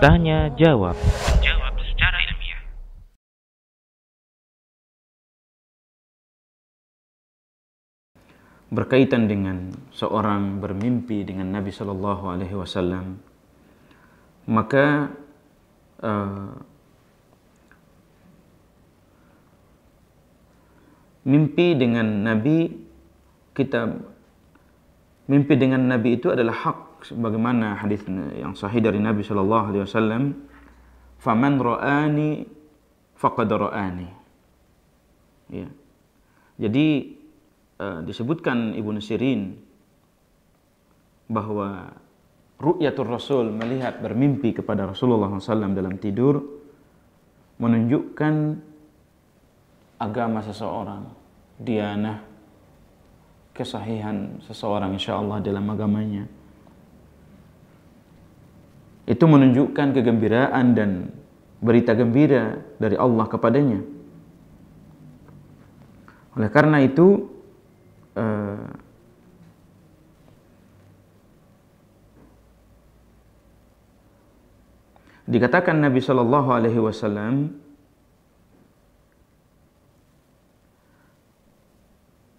Tanya jawab. Jawab secara ilmiah. berkaitan dengan seorang bermimpi dengan Nabi Shallallahu Alaihi Wasallam, maka uh, mimpi dengan Nabi kita mimpi dengan Nabi itu adalah hak sebagaimana hadis yang sahih dari Nabi Shallallahu Alaihi Wasallam, "Faman ra'ani faqad ra'ani." Ya. Jadi uh, disebutkan Ibnu Sirin bahwa ru'yatul Rasul melihat bermimpi kepada Rasulullah SAW dalam tidur menunjukkan agama seseorang, dianah, kesahihan seseorang insya Allah dalam agamanya. Itu menunjukkan kegembiraan dan berita gembira dari Allah kepadanya. Oleh karena itu, uh, dikatakan Nabi Shallallahu Alaihi Wasallam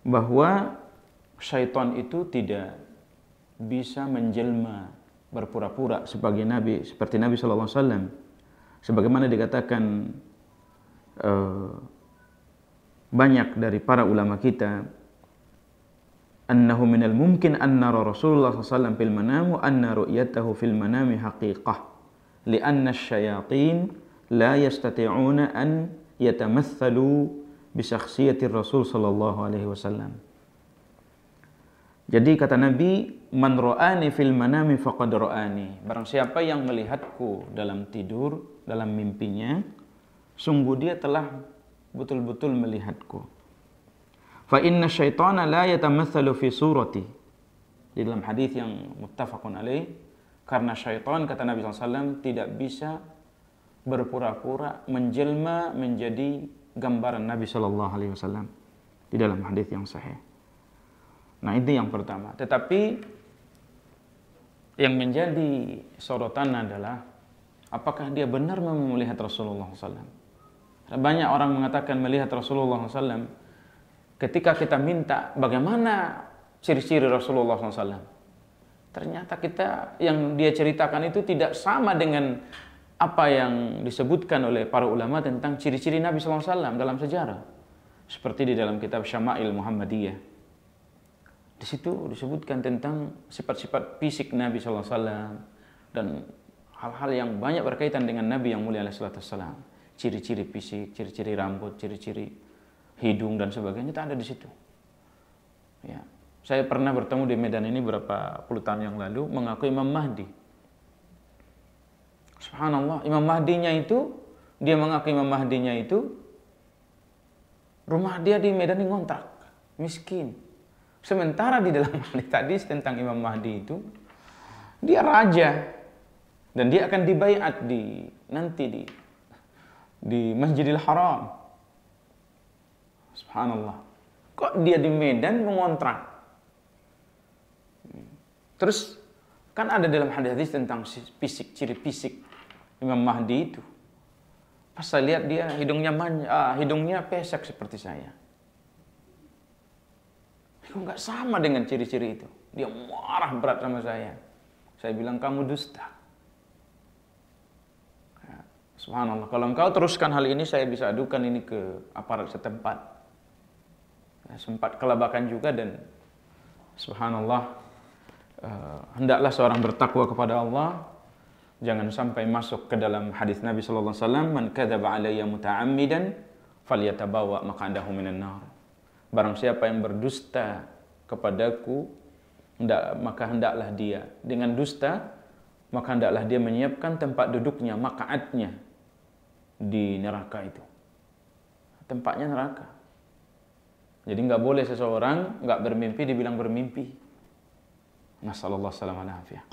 bahwa syaitan itu tidak bisa menjelma berpura-pura sebagai nabi seperti Nabi Shallallahu Alaihi Wasallam. Sebagaimana dikatakan uh, banyak dari para ulama kita annahu minal mumkin anna Rasulullah SAW fil manam wa anna ru'yatahu fil manami haqiqah lianna syayatin la yastati'una an yatamathalu bisakhsiyati Rasul sallallahu alaihi wasallam jadi kata Nabi man ra'ani fil manami faqad ra'ani barang siapa yang melihatku dalam tidur dalam mimpinya sungguh dia telah betul-betul melihatku. Fa inna syaitana la yatamathalu fi surati. Di dalam hadis yang muttafaqun alaih, karena syaitan kata Nabi SAW tidak bisa berpura-pura menjelma menjadi gambaran Nabi Shallallahu Alaihi Wasallam di dalam hadis yang sahih. Nah itu yang pertama. Tetapi yang menjadi sorotan adalah apakah dia benar memang melihat Rasulullah SAW? Banyak orang mengatakan melihat Rasulullah SAW. Ketika kita minta bagaimana ciri-ciri Rasulullah SAW. Ternyata kita yang dia ceritakan itu tidak sama dengan apa yang disebutkan oleh para ulama tentang ciri-ciri Nabi SAW dalam sejarah. Seperti di dalam kitab Syama'il Muhammadiyah. Di situ disebutkan tentang sifat-sifat fisik Nabi SAW dan hal-hal yang banyak berkaitan dengan Nabi yang mulia alaihi ciri-ciri fisik, ciri-ciri rambut, ciri-ciri hidung dan sebagainya itu ada di situ. Ya. Saya pernah bertemu di Medan ini beberapa puluh tahun yang lalu mengaku Imam Mahdi. Subhanallah, Imam Mahdinya itu dia mengaku Imam Mahdinya itu rumah dia di Medan ini ngontrak, miskin. Sementara di dalam hadis tadi tentang Imam Mahdi itu dia raja dan dia akan dibayat di nanti di di Masjidil Haram. Subhanallah. Kok dia di Medan mengontrak? Terus kan ada dalam hadis tentang fisik, ciri fisik Imam Mahdi itu. Pas saya lihat dia hidungnya manja, ah, hidungnya pesek seperti saya. Itu nggak sama dengan ciri-ciri itu. Dia marah berat sama saya. Saya bilang kamu dusta. Subhanallah. Kalau engkau teruskan hal ini, saya bisa adukan ini ke aparat setempat. Ya, sempat kelabakan juga dan subhanallah, uh, hendaklah seorang bertakwa kepada Allah. Jangan sampai masuk ke dalam hadis Nabi sallallahu alaihi wasallam, "Man kadzaba alayya muta'ammidan falyatabawa maq'adahu minan nar." Barang siapa yang berdusta kepadaku, hendak, maka hendaklah dia dengan dusta maka hendaklah dia menyiapkan tempat duduknya, makaatnya di neraka itu. Tempatnya neraka. Jadi nggak boleh seseorang nggak bermimpi dibilang bermimpi. Nasallallahu alaihi wasallam